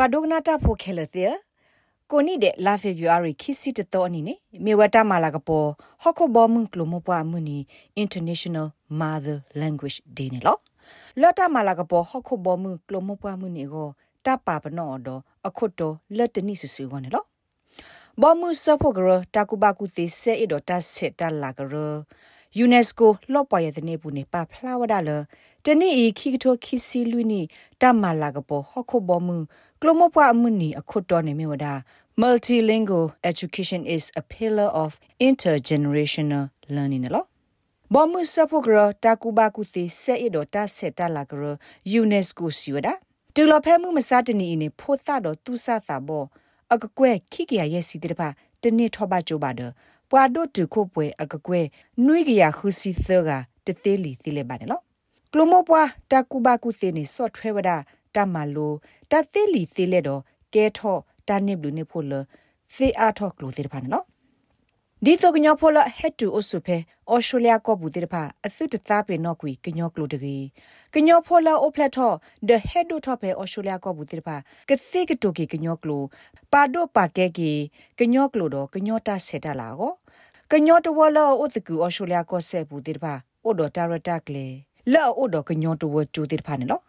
ပွာဒိုနာတာဖိုခဲလတဲ့ကိုနိတဲ့လာဖေဗူအာရီခီစီတတော်အနေနဲ့မေဝတာမာလာကပေါ်ဟော့ခိုဘောမွန်ကလိုမပွားမှုနီ International Mother Language Day နဲ့လောလော်တာမာလာကပေါ်ဟော့ခိုဘောမွန်ကလိုမပွားမှုနီကိုတပါပနောတော့အခုတော့လက်တနိစစုကောနဲ့လောဘောမှုစဖို့ကရတာကူဘာကူသေးဆဲအတော့တဆက်တလာကရ UNESCO လော့ပွားရဲ့တဲ့ဘူးနေပါဖလာဝဒါလတနေ့ဤခိကထိုခိစီလူနီတမလာကပေါ်ဟခုဘောမှု ကလမပွားမှုနီအခုတော်နေမြဝဒါ multilingual education is a pillar of intergenerational learning နော်ဘောမှုစဖို့ကရတာကူဘာကူစီဆဲအတော့တဆက်တလာကရ UNESCO စီဝဒါတူလဖဲမှုမစတနီနေဖိုသတော့သူဆသဘောအကကွဲခိကရရဲ့စီတဲ့ပါတနေ့ထောပါကြိုးပါတော့ပွာဒိုတူခုပွဲအကကွဲနွိကရခုစီသကတသေးလီသိလေပါတယ်နော်ကလမပွားတကူဘာကုစေနေစော့ထွဲဝဒ တမလိုတသေးလီသိလေတော့ကဲထော့တနိဘလူနေဖို့လစေအားထော့ကလိုသေးတယ်ဖာနော်ဒီဆိုကညောဖိုလဟက်တူအဆုဖဲအော်စတြေးလျကောဘူးတဲ့ဖာအစုတသားပေနော်ကွီကညောကလိုတကြီးကညောဖိုလအိုဖလက်ထောဒဟက်ဒိုထောဖဲအော်စတြေးလျကောဘူးတဲ့ဖာကစေကတိုကီကညောကလိုပါဒိုပါကဲကီကညောကလိုတော့ကညောတာဆက်တာလာကိုကညောတဝလောဥတကူအော်စတြေးလျကောဆက်ဘူးတဲ့ဖာအိုဒိုတာရတာကလေလောအိုဒိုကညောတဝကျူတဲ့ဖာနော်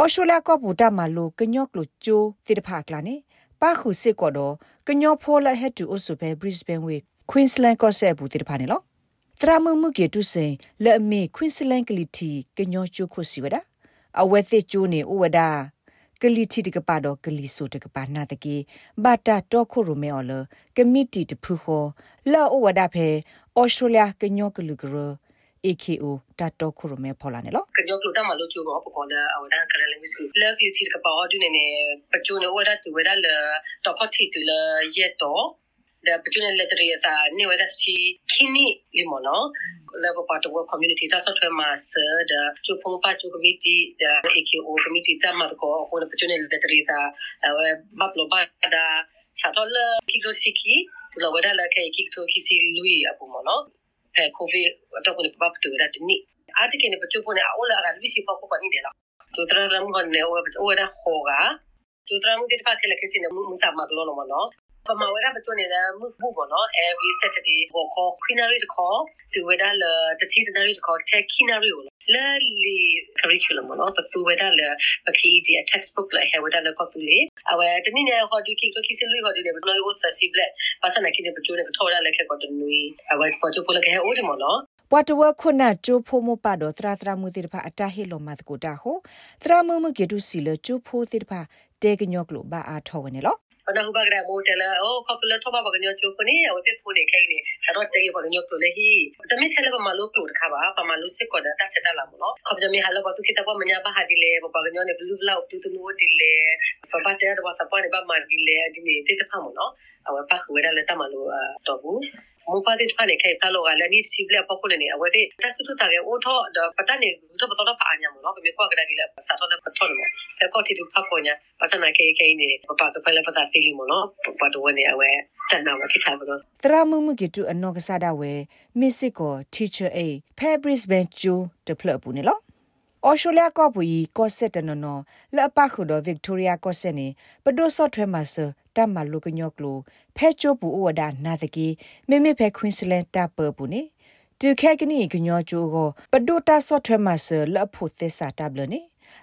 အော်စတြေးလျကောဘူးတာမလိုကညောကလိုကျိုးတဲ့ဖာကလာနေပါခုစစ်ကောတော့ကညောဖိုလဟက်တူအဆုဖဲ Brisbane Week Queensland ကော့ဆက်ဘူးတိဖာနေလောတရာမမှုကေတုစင်လက်အမေ Queensland ကလီတီကညောချိုခုစီဝဒအဝဲစစ်ကျိုးနေဥဝဒကလီတီတကပါတော့ကလီဆိုတကပါနာတကေဘာတာတော့ခုရမဲော်လကမီတီတဖူခောလောဥဝဒဖဲဩစတြေးလျကညောကလူကရ AKO တတ်ခုရမဲဖော်လာနေလောကညောကလူတမလို့ချိုးဘောပကောလာအဝဒကရလင်းစကူလက်ကလီတီတကပါတော့ဒီနေပချိုးနေဝဒတူဝဒလတော့ခတီတူလရက်တော့ the opportunity letter is a new that she kini limono level part of work community ta so thwe mas the chu phong pa chu committee the AKO committee ta ma ko ko opportunity letter is a map lo ba da sa to le ki zo siki to lo wada la ke ki to ki si lui apu mo no pe covid to ko ne pa pa to da ni ate ke ne pa chu pone a ola ga lui si pa ko pa ni de la to tra ram ho ne o o da ho ga to tra mu de pa ke la ke si ne mu sa ma lo no mo no ပမာဝရပတွနေလဲမှုဘူးပေါ့နော် every saturday ဘောခေါ် queenary တခေါ်သူဝဒလတစီတနာရီတခေါ် tech queenary ကိုလဲလီ curriculum ပေါ့နော်သူဝဒလပခီဒီ textbook လဲဟဲဝဒလကောတူလေအဝဲတနည်းနဲ့ဟောဒီကိဆိုကိစလူဟောဒီလေဘလို့ဝတ်သစီဘလက်ပါစနာကိတဲ့ပကျိုးနဲ့ထော်ရလဲခက်ကောတူနွီအဝဲပေါ်ချိုပိုလကဟဲအိုဒီမနော်ပွာတဝခုနကျိုးဖိုးမပတော့သရသရမှုတိတဖာအတဟေလောမတ်ကိုတာဟိုသရမှုမကေတုစီလကျိုးဖိုးတိတဖာတေကညောကလိုဘာအားထော်ဝင်နော် ပနဟုဘဂရမိုတယ်လာအိုကပလထဘဘကညချိုကိုနေဝတိဖူနေခိုင်းနေဆရောတေဘကညပလေဟီတမီထဲလဘမလုကလုခါပါပမလုစစ်ကောဒတာစက်တလာမနော်ခပ်ကြမီဟာလဘတုကိတဘမညာဘဟာဒီလေဘဘကညနေဘလူးဘ လောက်တူတူနိုတီလေပပတဲတော့စပနေဘမန်ဒီလေဒီနေတေတဖမနော်အဝပခဝရလက်တမလို့တော့ဘူးမပတဲ့ဖာနေခိုင်ဖလောကလည်းနိစီဘလပခုနေအဝဲတဲ့တဆုတတာရဲ့အိုထောပတနေတော့ပတော်ပါညာမနော်ဘယ်ကွာကလေးလည်းစာတော့ပထောနော်အဲကောတီတူဖကောညာပစနာကေကေနေပပကဖလည်းပတာသိလိမနော်ပတော်ဝင်နေအဝဲတန်နာမတိချပါတော့တရာမှုမှုကတူအနောကစားတာဝဲမစ်စစ်ကို teacher a fabris benjo တဖလပူနေလော အော်ရှိုလျာကောပူီကောဆက်တနနော်လပခုဒဗစ်တိုးရီယာကောဆက်နေပဒိုဆော့ထွဲမှာဆတမလုကညော့ကလိုဖဲချိုပူဩဝဒနာတကီမိမိဖဲခွင်းစလန်တပပူနေတူခဲကနီကညောချိုကိုပဒိုတာဆော့ထွဲမှာဆလဖို့သစ္စာတဘလနေ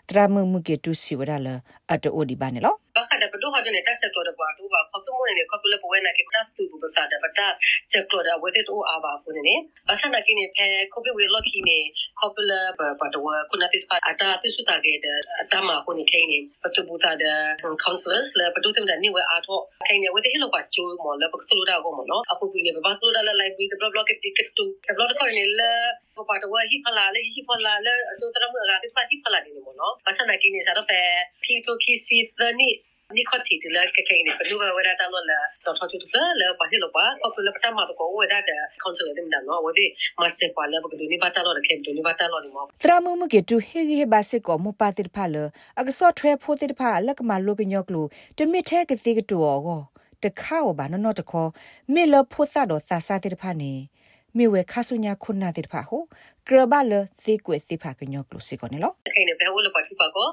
တရမမှုကေတုစီဝရလအတိုဒီပါနေလော ဘာခတဲ့ဘဒိုဟာတဲ့တက်ဆက်တော်တဲ့ဘာတို့ဘာခေါတုံးနေခေါပလပွဲနာကေကတ်သူဘပစာတဲ့ပတာဆက်တော်တဲ့ဝတဲ့တိုအာဘာပုန်နေဘာသနာကိနေဖဲကိုဗစ်ဝေလော်ကီနေခေါပလဘတော်ခုနတိဖာအတာသစုတာကေတဲ့အတမခုနေခိနေပတူဘူတာတဲ့ counselors လေဘဒိုတဲ့နေဝအာတော့ခိနေဝတဲ့ဟလောပါချိုးမော်လေပကဆလူတာကိုမော်နော်အခုကိနေဘာဆလူတာ library တဲ့ blog တိကတူ blog ခေါနေလေဘာတော့ဟိဖလာလေဟိဖလာလေအတူတရမကတိဖာဟိဖလာနေမော်နော်ဘာသနာကိနေစားတော့ဖဲခီတို ခီစီသနီ ni khoti tu la ke ke ni pelu ba wera ta lo la to to tu la la pa he lo pa ko pelu pa ta ma ko wera da council de mda no wo de ma se pa la ba du ni ba ta lo de ke du ni ba ta lo ni mo tra mu mu ke tu he he ba se ko mu pa tir pha le ag so thwe pho tir pha la ka ma lo ke nyok lu te mi the ke ti ke tu o go တခါဘာနော်နော်တခေါ်မေလဖို့သတော့စာစာတဲ့ဖာနေမေဝဲခါဆုညာခုနာတဲ့ဖာဟုကရဘလသေကွေစေဖာကညောကလုစေကောနေလောခိုင်နေဘဲဝလပါတိပါကော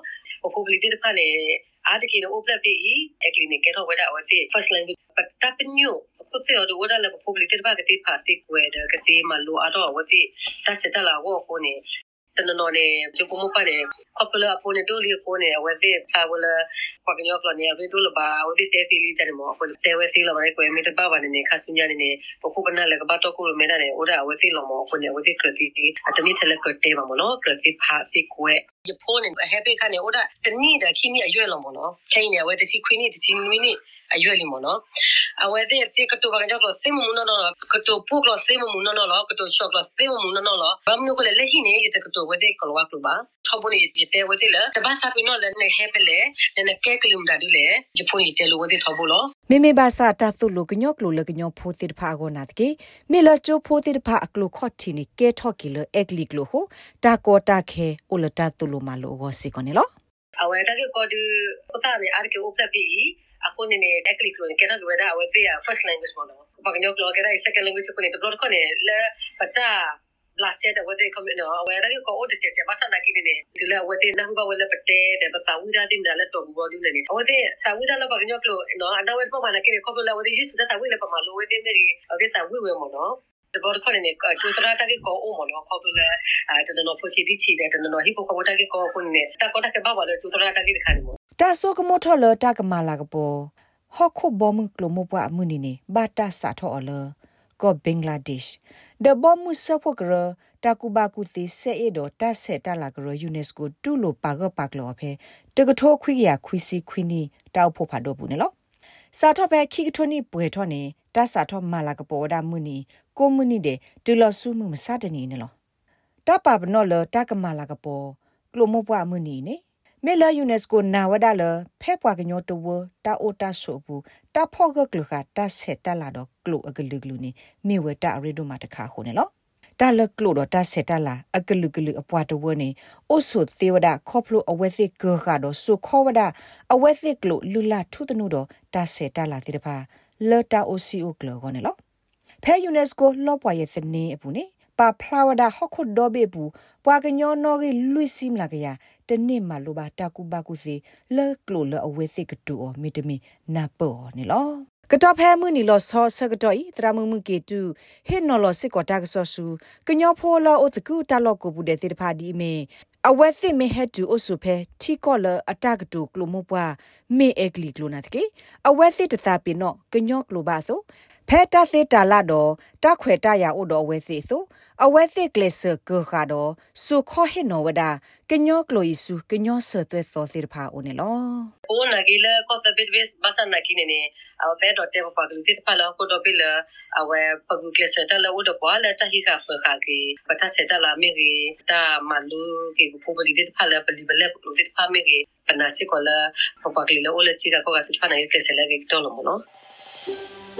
ပပလီ တဲ့ဖာနေအားတကယ်တော့ open ပြီအကလီနေကတော့ဝဒါဝတိ first language ပတ်တပ်ညိုခုစေတော့ဝဒါလည်း public တဲ့ဘာကတိပါတိကွယ်တဲ့ကတိမလို့အတော့ဝ တိတက်စတလာဝခုနေတနနော်နေကျပမပါနေကပလအပေါ်နေတိုလီကိုနေဝတိဖာဝလပကညောကလနေဝတိတိုလဘာဝတိတဲတီလီတဲ့မောကိုတဲဝစီလဘာကိုမေတဘာဝနေခဆုညာနေပခုပနာလေကဘာတော့ကိုမေနာနေဝဒါဝတိလောမောကိုနေဝတိကတိအတမီထလကတေပါမလို့ကတိဖာစီကွယ်ရဖိုးနေဟဲပခါနေဝဒါတနီတာခိနီအရွယ်လောမောနော်ခိုင်းနေဝတိခွင်းနေတချီမီနီအရွယ်လီမောနော်အဝဲတဲ့စီကတူကကြောက်လို့စိမမူနော်နော် ကတူပုကလို့စိမမူနော်နော်ကတူရှော့ကလို့စိမမူနော်နော်ဘာမနုကလည်းလက်ဟိနေရတဲ့ကတူဝဲတဲ့ကလောကလို့ပါထောက်ဖို့ရတဲ့ဝဲတဲ့လေတပတ်စားပြီးတော့လည်းနေဟဲပလေနေကဲကလုံဒါဒီလေဂျပွန်ရတဲ့လိုဝဲတဲ့ထောက်ဖို့လို့မေမေဘာစာတသုလုကညောကလိုလကညောဖိုတိတဖာကိုနာတကေမေလချိုဖိုတိတဖာအကလိုခော့တီနီကဲထော့ကီလအက်ကလီကလိုဟိုတာကောတာခဲအိုလတာတုလိုမာလိုကိုစီကောနေလောအဝဲတကေကောဒီဥစားနေအားကေအိုပလက်ပြီး အခုနေနေ technically ကိုကဲတော့ဝဲတာဝဲတဲ့ first language ပေါ့နော်ပကညောကလောကဲတဲ့ second language ကိုနေတော့တော့ကနေလဲပတာ last year တဲ့ဝဲတဲ့ comment နော်ဝဲတဲ့ကို order ချက်ချက်ဘာသာနာကိနေနေဒီလဲဝဲတဲ့နောက်ဘဝလဲပတဲ့တဲ့ဘာသာဝိဒါတင်တယ်လဲတော့ဘောဒီနေနေဝဲတဲ့သာဝိဒါလပကညောကလောနော်အတော့ဝဲပေါ့မနာကိနေခေါပလဲဝဲတဲ့ use တဲ့ဝဲလဲပမာလိုဝဲတဲ့မေရီဝဲတဲ့ဝဲဝဲမနော်တဘောခနဲ့ကျူတရာတကေကိုအုံမနော်ခေါပလဲအဲတနော် positive ချီတဲ့တနော် hip hop ကိုတကေကိုကိုနေတကောတကေဘာဘာလဲကျူတရာတကေခါနေမ တာဆိုကမောထော်လတာကမာလာကပေါ်ဟခုဘောမှုကလမပွားမှုနီနေဘာတာစာထောအလကောဘင်္ဂလားဒေ့ရှ်ဒဘောမှုဆဖို့ကရတကူဘာကူတီဆေအဒတဆက်တလာကရယူနက်စကိုတူလိုပါကပါကလောဖဲတကထိုးခွိရခွီစီခွီနီတောက်ဖို့ဖာတော့ဘူးနေလောစာထောပဲခိကထိုနီပွေထောနေတစာထောမာလာကပေါ်ဒါမှုနီကိုမှုနီတဲ့တူလဆူမှုမစတနေနေလောတပပနောလတကမာလာကပေါ်ကလိုမပွားမှုနီနေ မေလာယူနက်စကိုနာဝဒါလဖဲပွားကညောတဝတာအိုတာဆိုဘူးတာဖော့ကကလခတာဆက်တလာတော့ကလိုအကလူကလူနေမေဝတာရီဒိုမတခါခုန်နော်တာလကလိုတော့တာဆက်တလာအကလူကလူအပွားတဝနေအိုဆိုသေးဝဒခေါပလိုအဝဲစစ်ကခါတော့ဆိုခေါဝဒအဝဲစစ်ကလိုလူလာထုတနုတော့တာဆက်တလာတဲ့တဖာလတာအိုစီအိုကလောကောနော်ဖဲယူနက်စကိုလောပွားရဲ့စနေအပူနေ ပါဖလာဝဒါဟခုဒိုဘေဘူးပွာကညောနော်ရီလွိစီမလာကရတနေ့မှလိုပါတကူပါကူစီလဲကလိုလအဝဲစစ်ကတူအောမီတမီနာပေါ်နေလောကတော့ဖဲမှုနီလောဆောဆကတော့ဤတရမှုမှုကေတူဟေနော်လောစစ်ကောတာကဆောဆူကညောဖိုလောအိုတကူတာလောကိုဘူးတဲ့တေဖာဒီမေအဝဲသိမေဟက်တူအဆုဖဲထီကောလအတကတူကလိုမပွားမေအဂလီကလိုနာတကေအဝဲသိတတာပင်နောကညောကလိုပါဆို ဖဲတာစေတာလာတော့တခွေတရအိုတော်ဝဲစီဆိုအဝဲစစ်ကလစ်ဆာကောခါတော့ဆုခောဟေနော်ဝဒါကညောကလိုဤစုကညောဆသွဲသောစီဖာအိုနေလောအိုနာဂီလာကောသဘစ်ဘစ်ဘာစနာကိနေနေအဝဲတော့တေပပကလူတိဖာလောကိုတော့ပိလာအဝဲပဂူကလစ်ဆာတလောတော့ပွာလာတဟိခါဖခါကေပတဆက်တလာမေကြီးတာမလူကေဘူပလီတိဖာလာပလီဘလက်လူတိဖာမေကြီးပနာစီကောလာပပကလီလောလက်ချီကကောကတိဖာနာယကလစ်ဆာလေကေတော်လို့မနော်